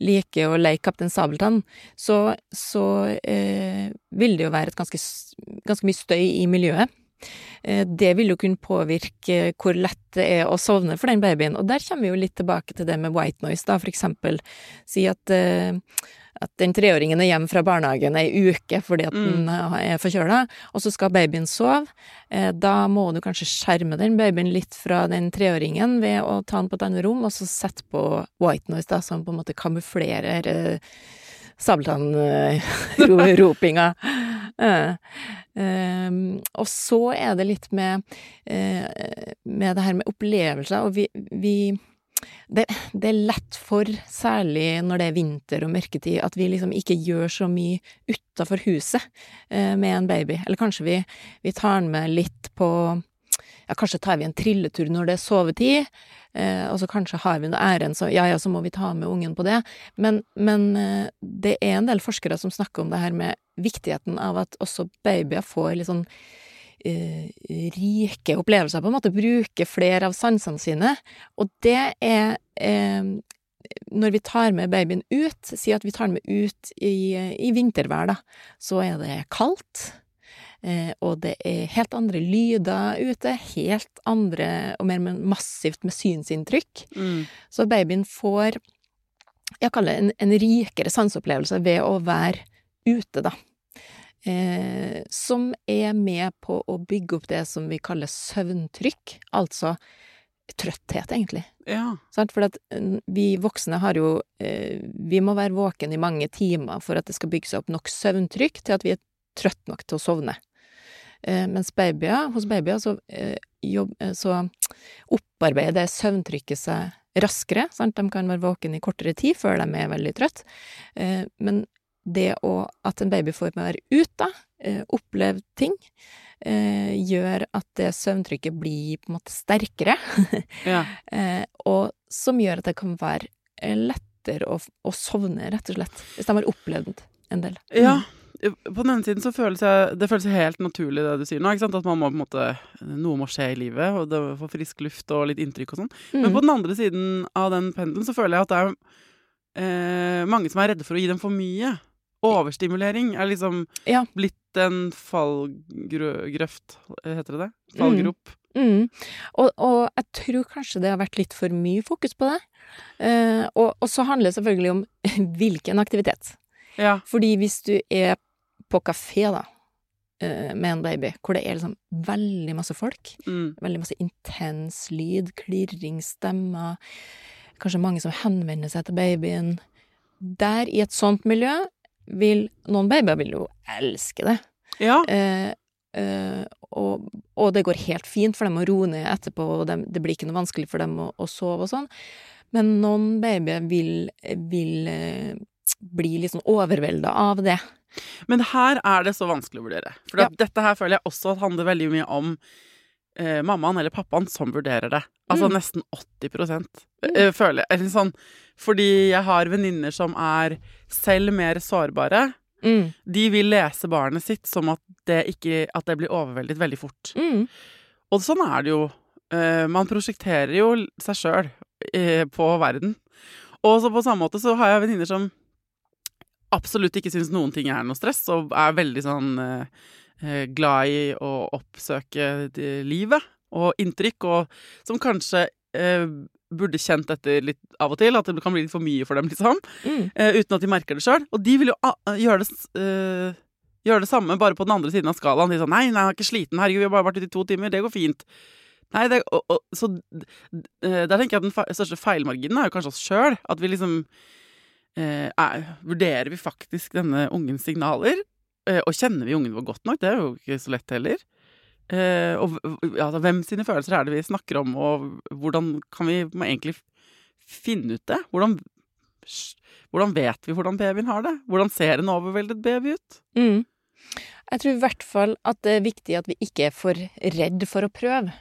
[SPEAKER 2] liker å leke Kaptein Sabeltann, så, så eh, vil det jo være ganske, ganske mye støy i miljøet. Eh, Det vil jo kunne påvirke hvor lett det er å sovne for den babyen. Og der kommer vi jo litt tilbake til det med white noise, da, for eksempel. Si at, eh, at den treåringen er hjemme fra barnehagen ei uke fordi at
[SPEAKER 1] Mm.
[SPEAKER 2] den er forkjøla, og så skal babyen sove. Eh, Da må du kanskje skjerme den babyen litt fra den treåringen ved å ta den på et annet rom, og så sette på white noise, da, som på en måte kamuflerer sabeltannropinga. *laughs* Eh, ehm, og så er det litt med, eh, med det her med opplevelser, og vi, vi det, det er lett for, særlig når det er vinter og mørketid, at vi liksom ikke gjør så mye utafor huset eh, med en baby. Eller kanskje vi, vi tar den med litt på Ja, kanskje tar vi en trilletur når det er sovetid, eh, og så kanskje har vi noe ærend, så ja ja, så må vi ta med ungen på det. Men, men eh, det er en del forskere som snakker om det her med viktigheten av at også babyer får litt sånn eh, rike opplevelser, på en måte. Bruke flere av sansene sine. Og det er eh, Når vi tar med babyen ut, si at vi tar den med ut i, i vintervær, da, så er det kaldt. Eh, og det er helt andre lyder ute, helt andre og mer massivt med synsinntrykk.
[SPEAKER 1] Mm.
[SPEAKER 2] Så babyen får jeg kaller det en, en rikere sanseopplevelse ved å være ute, da. Eh, som er med på å bygge opp det som vi kaller søvntrykk, altså trøtthet, egentlig.
[SPEAKER 1] Ja.
[SPEAKER 2] For mm, vi voksne har jo eh, Vi må være våken i mange timer for at det skal bygge seg opp nok søvntrykk til at vi er trøtte nok til å sovne. Eh, mens babyer, hos babyer så, eh, jobb, eh, så opparbeider det søvntrykket seg raskere. Sant? De kan være våkne i kortere tid før de er veldig trøtt. Eh, men det å, at en baby får være ute, eh, oppleve ting, eh, gjør at det søvntrykket blir på en måte sterkere. *laughs*
[SPEAKER 1] ja.
[SPEAKER 2] Eh, og som gjør at det kan være lettere å, å sovne, rett og slett. Hvis de har opplevd en del.
[SPEAKER 1] Ja. På den ene siden så føles jeg, det føles helt naturlig det du sier nå. ikke sant? At man må på en måte, noe må skje i livet, og det få frisk luft og litt inntrykk og sånn. Men
[SPEAKER 2] Mm.
[SPEAKER 1] på den andre siden av den pendelen så føler jeg at det er eh, mange som er redde for å gi dem for mye. Overstimulering er liksom
[SPEAKER 2] Ja.
[SPEAKER 1] blitt en fallgrøft, heter det det? Fallgrop.
[SPEAKER 2] Mm. Og, og jeg tror kanskje det har vært litt for mye fokus på det. Eh, og, og så handler det selvfølgelig om *laughs* hvilken aktivitet.
[SPEAKER 1] Ja.
[SPEAKER 2] Fordi hvis du er på kafé, da, eh, med en baby, hvor det er liksom veldig masse folk,
[SPEAKER 1] Mm.
[SPEAKER 2] veldig masse intens lyd, klirring, stemmer, kanskje mange som henvender seg til babyen Der, i et sånt miljø, vil Noen babyer vil jo elske det.
[SPEAKER 1] ja.
[SPEAKER 2] Eh, eh, og, og det går helt fint for dem å roe ned etterpå, og dem, det blir ikke noe vanskelig for dem å, å sove og sånn. Men noen babyer vil, vil bli litt sånn overvelda av det.
[SPEAKER 1] Men her er det så vanskelig å vurdere. For
[SPEAKER 2] Ja.
[SPEAKER 1] dette her føler jeg også handler veldig mye om eh, mammaen eller pappaen som vurderer det. Altså
[SPEAKER 2] Mm.
[SPEAKER 1] nesten 80 mm. eh, føler jeg. Sånn, fordi jeg har venninner som er selv mer sårbare.
[SPEAKER 2] Mm.
[SPEAKER 1] De vil lese barnet sitt som at det, ikke, at det blir overveldet veldig fort.
[SPEAKER 2] Mm.
[SPEAKER 1] Og sånn er det jo. Eh, man prosjekterer jo seg sjøl eh, på verden. Og så på samme måte så har jeg venninner som absolutt ikke syns noen ting er noe stress, og er veldig sånn eh, eh, glad i å oppsøke livet og inntrykk, og som kanskje eh, burde kjent dette litt av og til, at det kan bli litt for mye for dem, liksom.
[SPEAKER 2] Mm.
[SPEAKER 1] Eh, uten at de merker det sjøl. Og de vil jo ah, gjøre det eh, Gjøre det samme, bare på den andre siden av skalaen. De sånn 'Nei, nei, jeg er ikke sliten. Herregud, vi har bare vært ute i to timer. Det går fint.' Nei, det, og, og, så eh, Der tenker jeg at den største feilmarginen er jo kanskje oss sjøl. At vi liksom eh, er, Vurderer vi faktisk denne ungens signaler? eh, og kjenner vi ungen vår godt nok? Det er jo ikke så lett heller. Eh, og altså, hvem sine følelser er det vi snakker om, og hvordan kan vi egentlig finne ut det? Hvordan, hvordan vet vi hvordan babyen har det? Hvordan ser en overveldet baby ut?
[SPEAKER 2] Mm. Jeg tror i hvert fall at det er viktig at vi ikke er for redd for å prøve.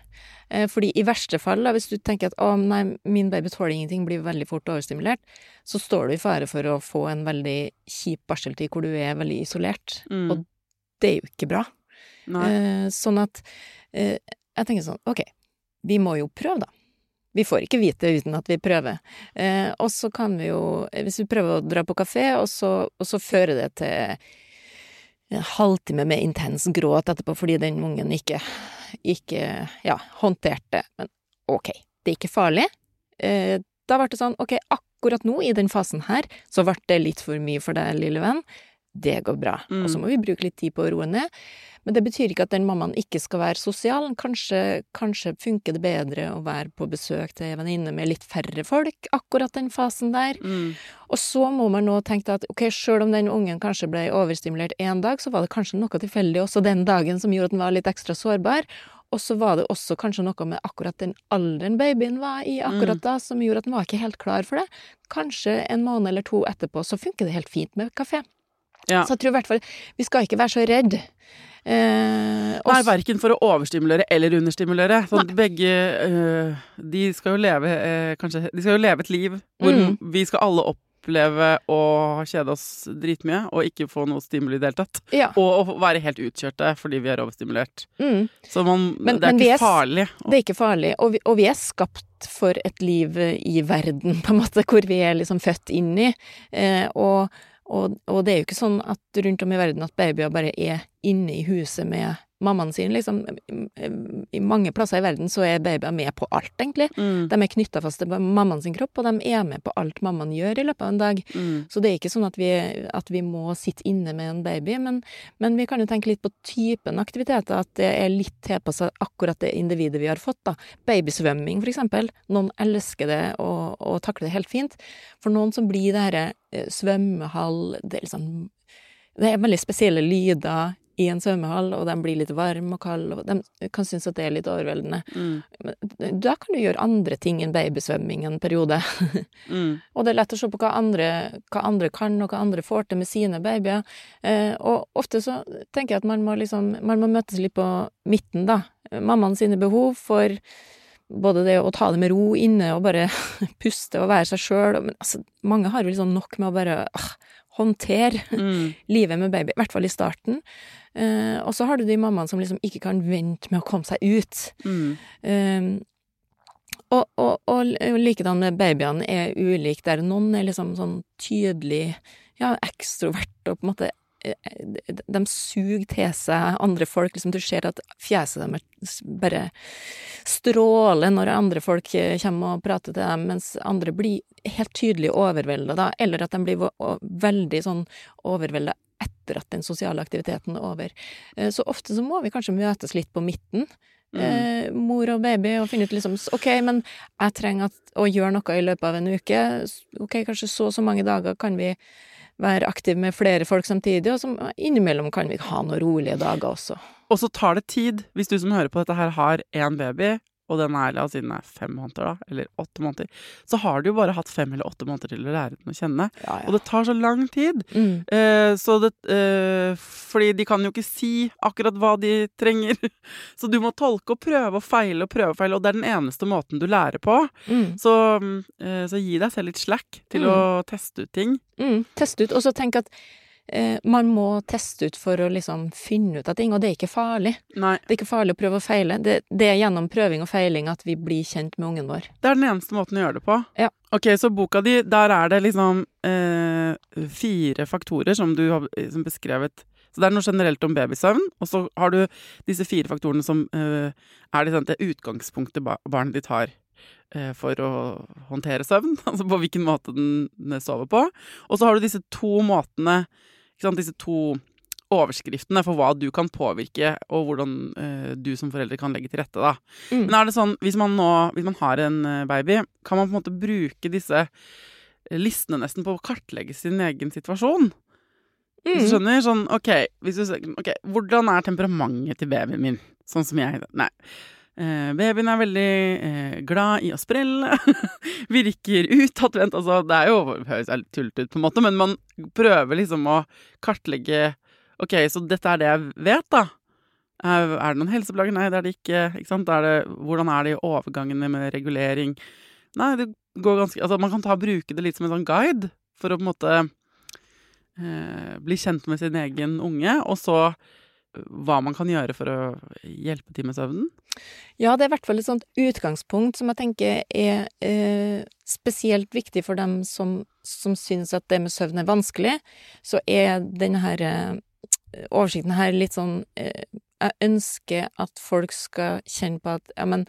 [SPEAKER 2] Eh, Fordi i verste fall, hvis du tenker at 'å, nei, min baby tåler ingenting', blir veldig fort overstimulert, så står du i fare for å få en veldig kjip barseltid hvor du er veldig isolert.
[SPEAKER 1] Mm.
[SPEAKER 2] Og det er jo ikke bra.
[SPEAKER 1] Nei.
[SPEAKER 2] Eh, sånn at eh, jeg tenker sånn, ok, vi må jo prøve da. Vi får ikke vite uten at vi prøver. Eh, og så kan vi jo, hvis vi prøver å dra på kafé, og så, og så fører det til en halvtime med intens gråt etterpå fordi den ungen ikke, ikke ja, håndterte. Men ok, det er ikke farlig. Eh, da ble det sånn, ok, akkurat nå, i den fasen her, så ble det litt for mye for deg, lille venn. Det går bra.
[SPEAKER 1] Mm.
[SPEAKER 2] Og så må vi bruke litt tid på å roe ned. Men det betyr ikke at den mammaen ikke skal være sosial. Kanskje, kanskje funker det bedre å være på besøk til ei venninne med litt færre folk akkurat den fasen der.
[SPEAKER 1] Mm.
[SPEAKER 2] Og så må man nå tenke at ok, sjøl om den ungen kanskje ble overstimulert én dag, så var det kanskje noe tilfeldig også den dagen som gjorde at den var litt ekstra sårbar. Og så var det også kanskje noe med akkurat den alderen babyen var i akkurat da, som gjorde at den var ikke helt klar for det. Kanskje en måned eller to etterpå så funker det helt fint med kafé.
[SPEAKER 1] Ja.
[SPEAKER 2] Så jeg tror i hvert fall vi skal ikke være så redd. Eh,
[SPEAKER 1] Nei, verken for å overstimulere eller understimulere. Sånn, begge øh, De skal jo leve øh, kanskje De skal jo leve et liv hvor
[SPEAKER 2] Mm.
[SPEAKER 1] vi skal alle oppleve å kjede oss dritmye og ikke få noe stimuli i det hele tatt.
[SPEAKER 2] ja.
[SPEAKER 1] Og å være helt utkjørte fordi vi er overstimulert.
[SPEAKER 2] Mm.
[SPEAKER 1] Så man,
[SPEAKER 2] Men-
[SPEAKER 1] det er ikke
[SPEAKER 2] er
[SPEAKER 1] farlig.
[SPEAKER 2] Det er ikke farlig, og vi, og vi er skapt for et liv i verden, *laughs* på en måte, hvor vi er liksom født inn i. Eh, og, og, og det er jo ikke sånn at rundt om i verden at babyer bare er inne i huset med mammaen sin, liksom. I mange plasser i verden så er babyer med på alt, egentlig.
[SPEAKER 1] Mm.
[SPEAKER 2] De er knytta fast til mammaen sin kropp, og de er med på alt mammaen gjør i løpet av en dag.
[SPEAKER 1] Mm.
[SPEAKER 2] Så det er ikke sånn at vi, at vi må sitte inne med en baby, men, men vi kan jo tenke litt på typen aktiviteter, at det er litt tilpassa akkurat det individet vi har fått, da. Babysvømming, for eksempel. Noen elsker det og, og takler det helt fint. For noen som blir det herre eh, svømmehall Det er liksom Det er veldig spesielle lyder i en svømmehall, og de blir litt varme og kalde, og de kan synes at det er litt overveldende.
[SPEAKER 1] Mm.
[SPEAKER 2] Men Da kan du gjøre andre ting enn babysvømming en periode. *laughs*
[SPEAKER 1] Mm.
[SPEAKER 2] Og det er lett å se på hva andre, hva andre kan, og hva andre får til med sine babyer. Eh, og ofte så tenker jeg at man må liksom Man må møtes litt på midten, da. Mammaen sine behov for både det å ta det med ro inne og bare *laughs* puste og være seg sjøl. Men altså, mange har jo liksom nok med å bare ah, håndtere
[SPEAKER 1] Mm. *laughs*
[SPEAKER 2] livet med baby, i hvert fall i starten. Eh, og så har du de mammaene som liksom ikke kan vente med å komme seg ut.
[SPEAKER 1] Mm.
[SPEAKER 2] Um, og, og, og, og likedan med babyene er ulike, der noen er liksom sånn tydelig ja, ekstrovert og på en måte eh, de, de suger til seg andre folk, liksom du ser at fjeset deres bare stråler når andre folk eh, kommer og prater til dem, mens andre blir helt tydelig overvelda da, eller at de blir veldig sånn overvelda etter at den sosiale aktiviteten er over. Eh, Så ofte så må vi kanskje møtes litt på midten eh, mor og baby, og finne ut liksom OK, men jeg trenger at, å gjøre noe i løpet av en uke. OK, kanskje så og så mange dager kan vi være aktiv med flere folk samtidig, og så innimellom kan vi ha noen rolige dager også.
[SPEAKER 1] Og så tar det tid. Hvis du som hører på dette her har én baby, og den er, la oss si den er fem måneder, da, eller åtte måneder, så har du jo bare hatt fem eller åtte måneder til å lære den å kjenne.
[SPEAKER 2] Ja,
[SPEAKER 1] Og det tar så lang tid.
[SPEAKER 2] Mm.
[SPEAKER 1] Eh, så det, eh, fordi de kan jo ikke si akkurat hva de trenger. *laughs* Så du må tolke og prøve og feile og prøve og feile, og det er den eneste måten du lærer på.
[SPEAKER 2] Mm.
[SPEAKER 1] Så, mm, eh, så gi deg selv litt slack til
[SPEAKER 2] Mm.
[SPEAKER 1] å teste ut ting.
[SPEAKER 2] Mm. Teste ut, og så tenk at man må teste ut for å liksom finne ut av ting, og det er ikke farlig.
[SPEAKER 1] Nei,
[SPEAKER 2] Det er ikke farlig å prøve og feile. Det, det er gjennom prøving og feiling at vi blir kjent med ungen vår.
[SPEAKER 1] det er den eneste måten å gjøre det på.
[SPEAKER 2] Ja.
[SPEAKER 1] Ok, så boka di, der er det liksom eh, fire faktorer som du har eh, som beskrevet. Så det er noe generelt om babysøvn, og så har du disse fire faktorene som eh, er liksom det utgangspunktet ba barnet ditt har eh, for å håndtere søvn. *laughs* Altså på hvilken måte den, sover på. Og så har du disse to måtene, sant, disse to overskriftene for hva du kan påvirke, og hvordan uh, du som forelder kan legge til rette, da.
[SPEAKER 2] Mm.
[SPEAKER 1] Men er det sånn, hvis man nå hvis man har en eh, baby, kan man på en måte bruke disse eh, listene nesten på å kartlegge sin egen situasjon? Hvis du
[SPEAKER 2] Mm.
[SPEAKER 1] skjønner? Sånn, okay, hvis du, ok, hvordan er temperamentet til babyen min? Sånn som jeg Nei. Eh, babyen er veldig eh, glad i å sprelle. *laughs* Virker utadvendt. Altså, det er jo høres tullete ut, på en måte, men man prøver liksom å kartlegge Ok, så dette er det jeg vet, da. Er, det noen helseplager? Nei, det er det ikke. ikke sant? Er det, hvordan er det i overgangene med regulering? Nei, det går ganske Altså, man kan ta bruke det litt som en sånn guide for å på en måte eh, bli kjent med sin egen unge, og så hva man kan gjøre for å hjelpe til med søvnen.
[SPEAKER 2] Ja, det er i hvert fall et sånt utgangspunkt som jeg tenker er eh, spesielt viktig for dem som, som syns at det med søvn er vanskelig. Så er denne her eh, oversikten her litt sånn eh, Jeg ønsker at folk skal kjenne på at ja, men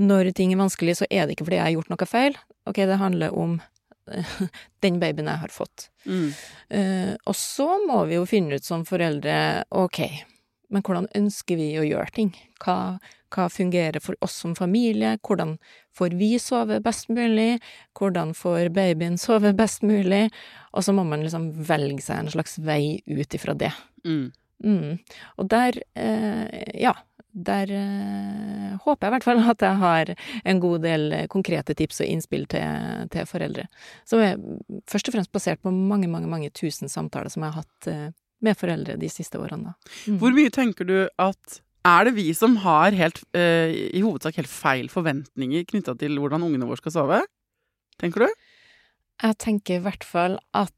[SPEAKER 2] når ting er vanskelig, så er det ikke fordi jeg har gjort noe feil. Ok, det handler om *laughs* den babyen jeg har fått. Eh, og så må vi jo finne ut som foreldre, ok, men hvordan ønsker vi å gjøre ting? Hva, hva fungerer for oss som familie? Hvordan får vi sove best mulig? Hvordan får babyen sove best mulig? Og så må man liksom velge seg en slags vei ut ifra det.
[SPEAKER 1] Mm.
[SPEAKER 2] Mm. Og der, eh, ja, der eh, håper jeg i hvert fall at jeg har en god del konkrete tips og innspill til, til foreldre. Som er først og fremst basert på mange, mange, mange tusen samtaler som jeg har hatt eh, med foreldre de siste årene. Mm.
[SPEAKER 1] Hvor mye tenker du at er det vi som har helt, eh, i hovedsak helt feil forventninger knytta til hvordan ungene våre skal sove? Tenker du?
[SPEAKER 2] Jeg tenker i hvert fall at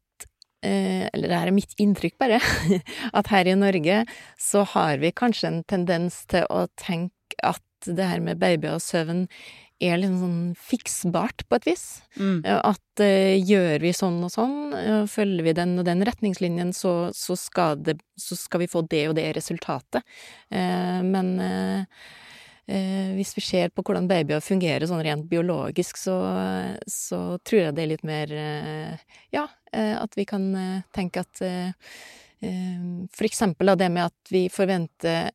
[SPEAKER 2] eh, Eller det her er mitt inntrykk, bare. *laughs* At her i Norge så har vi kanskje en tendens til å tenke at det her med baby og søvn er litt sånn fiksbart, på et vis.
[SPEAKER 1] Mm.
[SPEAKER 2] At uh, gjør vi sånn og sånn, eh, følger vi den og den retningslinjen, så, så, skal det, så skal vi få det og det resultatet. Uh, men eh, hvis vi ser på hvordan babyer fungerer sånn rent biologisk, så, så tror jeg det er litt mer Ja, at vi kan tenke at For eksempel det med at vi forventer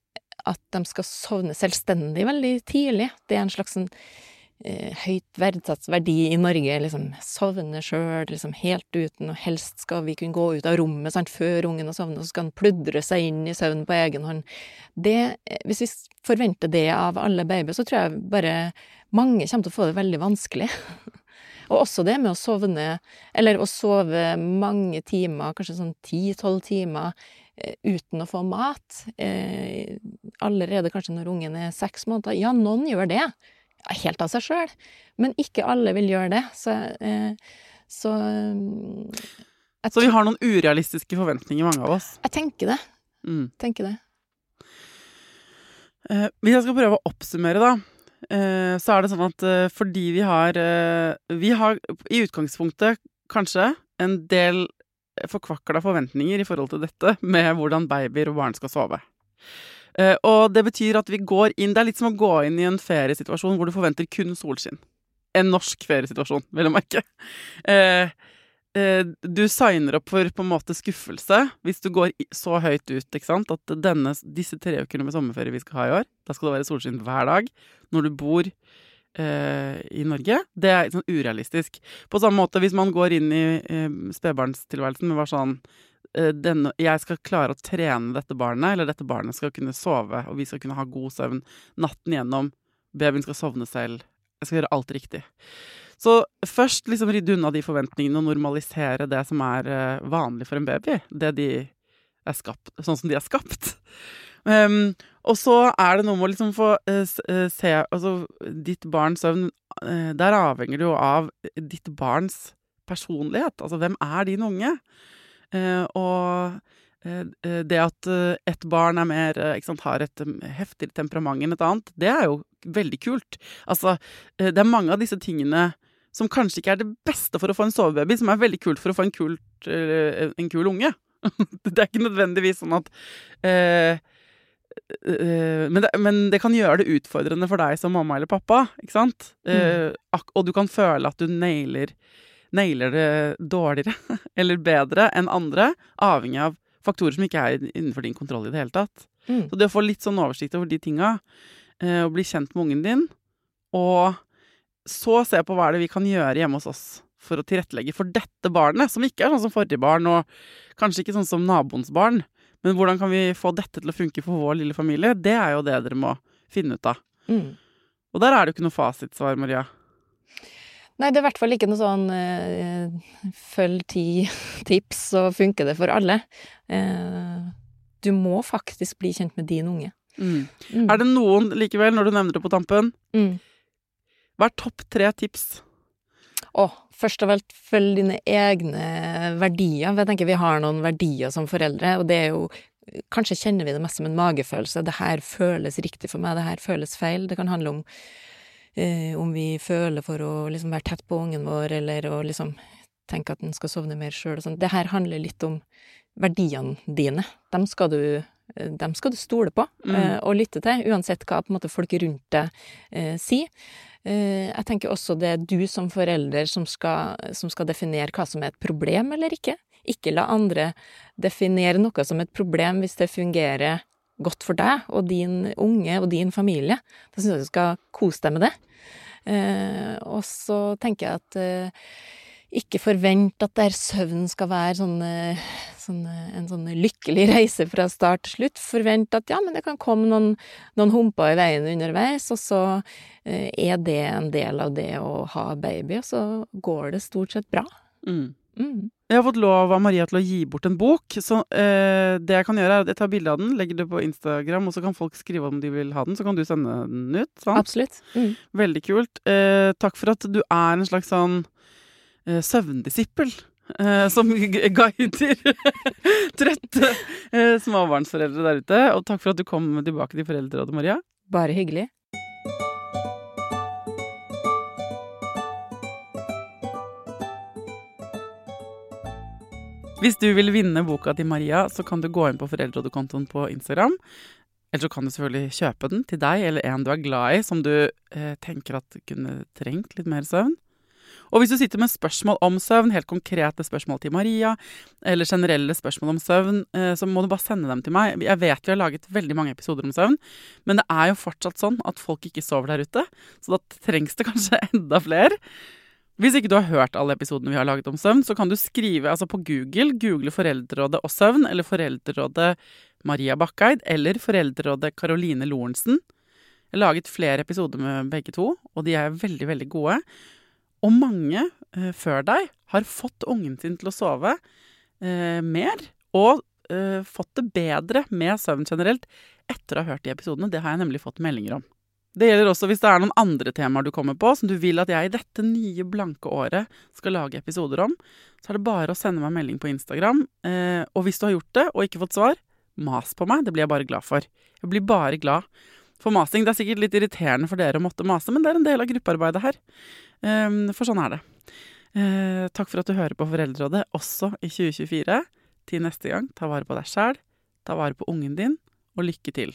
[SPEAKER 2] at de skal sovne selvstendig veldig tidlig. Det er en slags sånn høyt verdsatt verdi i Norge. Liksom sovne sjøl, liksom helt uten, og helst skal vi kunne gå ut av rommet sant, før ungen har sovnet, så skal han pludre seg inn i søvn på egen hånd. Det, eh, hvis vi forventer det av alle babyer, så tror jeg bare mange kommer til å få det veldig vanskelig. *laughs* Og også det med å sovne, eller å sove mange timer, kanskje sånn ti-tolv timer, eh, uten å få mat. Eh, allerede kanskje når ungen er seks måneder. Ja, noen gjør det. Helt av seg sjøl. Men ikke alle vil gjøre det. Så, eh, så mm,
[SPEAKER 1] Så vi har noen urealistiske forventninger, mange av oss.
[SPEAKER 2] jeg tenker det.
[SPEAKER 1] Mm.
[SPEAKER 2] Tenker det.
[SPEAKER 1] Eh, hvis jeg skal prøve å oppsummere, da, eh, så er det sånn at fordi vi har Vi har i utgangspunktet kanskje en del forkvakla forventninger i forhold til dette med hvordan babyer og barn skal sove. Eh, og det betyr at vi går inn Det er litt som å gå inn i en feriesituasjon hvor du forventer kun solskinn. En norsk feriesituasjon, vil jeg merke. Eh, eh, du signer opp for på en måte skuffelse hvis du går så høyt ut ikke sant? at denne, disse tre ukene med sommerferie vi skal ha i år, da skal det være solskinn hver dag når du bor i Norge. Det er sånn urealistisk. På samme måte hvis man går inn i eh, spedbarnstilværelsen med bare sånn denne, jeg skal klare å trene dette barnet, eller dette barnet skal kunne sove, og vi skal kunne ha god søvn natten gjennom. Babyen skal sovne selv. Jeg skal gjøre alt riktig. Så først liksom rydde unna de forventningene og normalisere det som er eh, vanlig for en baby. Det de er skapt, sånn som de er skapt. Um, og så er det noe med å liksom få uh, eh, se Altså, ditt barns søvn uh, Der avhenger det jo av ditt barns personlighet. Altså, hvem er din unge? Eh, og eh, eh, det at et barn er mer, sant, har et um, heftigere temperament enn et annet, det er jo veldig kult. Altså, det er mange av disse tingene som kanskje ikke er det beste for å få en sovebaby, som er veldig kult for å få en, kult, en kul unge. *laughs* det er ikke nødvendigvis sånn at eh, eh, men, det, men det kan gjøre det utfordrende for deg som mamma eller pappa, ikke sant? Eh, og du kan føle at du nailer, nailer det dårligere *laughs* eller bedre enn andre, avhengig av faktorer som ikke er innenfor din kontroll i det hele tatt.
[SPEAKER 2] Mm.
[SPEAKER 1] Så det å få litt sånn oversikt over de tinga, eh, og bli kjent med ungen din, og så se på hva er det vi kan gjøre hjemme hos oss for å tilrettelegge for dette barnet, som ikke er sånn som forrige barn, og kanskje ikke sånn som naboens barn. Men hvordan kan vi få dette til å funke for vår lille familie? Det er jo det dere må finne ut av.
[SPEAKER 2] Mm.
[SPEAKER 1] Og der er det jo ikke noe fasitsvar, Maria.
[SPEAKER 2] Nei, det er i hvert fall ikke noe sånn eh, følg ti *laughs* tips, så funker det for alle. Eh, du må faktisk bli kjent med din unge.
[SPEAKER 1] Mm.
[SPEAKER 2] Mm.
[SPEAKER 1] Er det noen likevel, når du nevner det på tampen,
[SPEAKER 2] Mm.
[SPEAKER 1] hva er topp tre tips?
[SPEAKER 2] Å, først av alt, følg dine egne verdier. Jeg tenker vi har noen verdier som foreldre, og det er jo Kanskje kjenner vi det mest som en magefølelse. Det her føles riktig for meg, det her føles feil. Det kan handle om om vi føler for å liksom være tett på ungen vår, eller å liksom tenke at den skal sovne mer sjøl og sånn. Det her handler litt om verdiene dine. Dem skal du eh, dem skal du stole på
[SPEAKER 1] Mm.
[SPEAKER 2] eh, og lytte til, uansett hva måte, folk rundt deg eh, sier. Eh, jeg tenker også det er du som forelder som skal, som skal definere hva som er et problem eller ikke. Ikke la andre definere noe som et problem hvis det fungerer godt for deg og din unge og din familie. Da syns jeg du skal kose deg med det. Eh, og så tenker jeg at eh, ikke forvent at der søvn skal være sånn, eh, sånn, eh, en sånn lykkelig *laughs* reise fra start til slutt. Forvent at ja, men det kan komme noen, noen humper i veien underveis, og så eh, er det en del av det å ha baby, og så går det stort sett bra.
[SPEAKER 1] Mm.
[SPEAKER 2] Mm.
[SPEAKER 1] Jeg har fått lov av Maria til å gi bort en bok, så eh, det jeg kan gjøre er at jeg tar bilde av den, legger det på Instagram, og så kan folk skrive om de vil ha den, så kan du sende den ut. Sant?
[SPEAKER 2] Absolutt. Mm.
[SPEAKER 1] Veldig kult. Eh, takk for at du er en slags sånn eh, søvndisippel. Eh, som guider *laughs* trøtte eh, småbarnsforeldre der ute. Og takk for at du kom tilbake til Foreldrerådet, Maria.
[SPEAKER 2] Bare hyggelig.
[SPEAKER 1] Hvis du vil vinne boka til Maria, så kan du gå inn på Foreldrerådet-kontoen på Instagram. Eller så kan du selvfølgelig kjøpe den til deg eller en du er glad i, som du eh, tenker at kunne trengt litt mer søvn. Og hvis du sitter med spørsmål om søvn, helt konkrete spørsmål til Maria, eller generelle spørsmål om søvn, eh, så må du bare sende dem til meg. Jeg vet vi har laget veldig mange episoder om søvn, men det er jo fortsatt sånn at folk ikke sover der ute, så da trengs det kanskje *laughs* enda flere. Hvis ikke du har hørt alle episodene vi har laget om søvn, så kan du skrive altså på Google, google Foreldrerådet og søvn, eller Foreldrerådet Maria Bakkeid, eller Foreldrerådet Caroline Lorentzen. Jeg har laget flere episoder med begge to, og de er veldig, veldig gode. Og mange eh, før deg har fått ungen sin til å sove eh, mer, og eh, fått det bedre med søvn generelt etter å ha hørt de episodene. Det har jeg nemlig fått meldinger om. Det gjelder også hvis det er noen andre temaer du kommer på som du vil at jeg i dette nye, blanke året skal lage episoder om, så er det bare å sende meg melding på Instagram. Eh, og hvis du har gjort det og ikke fått svar, mas på meg. Det blir jeg bare glad for. Jeg blir bare glad for masing. Det er sikkert litt irriterende for dere å måtte mase, men det er en del av gruppearbeidet her. Eh, for sånn er det. Eh, takk for at du hører på Foreldrerådet også i 2024. Til neste gang, ta vare på deg sjæl, ta vare på ungen din, og lykke til.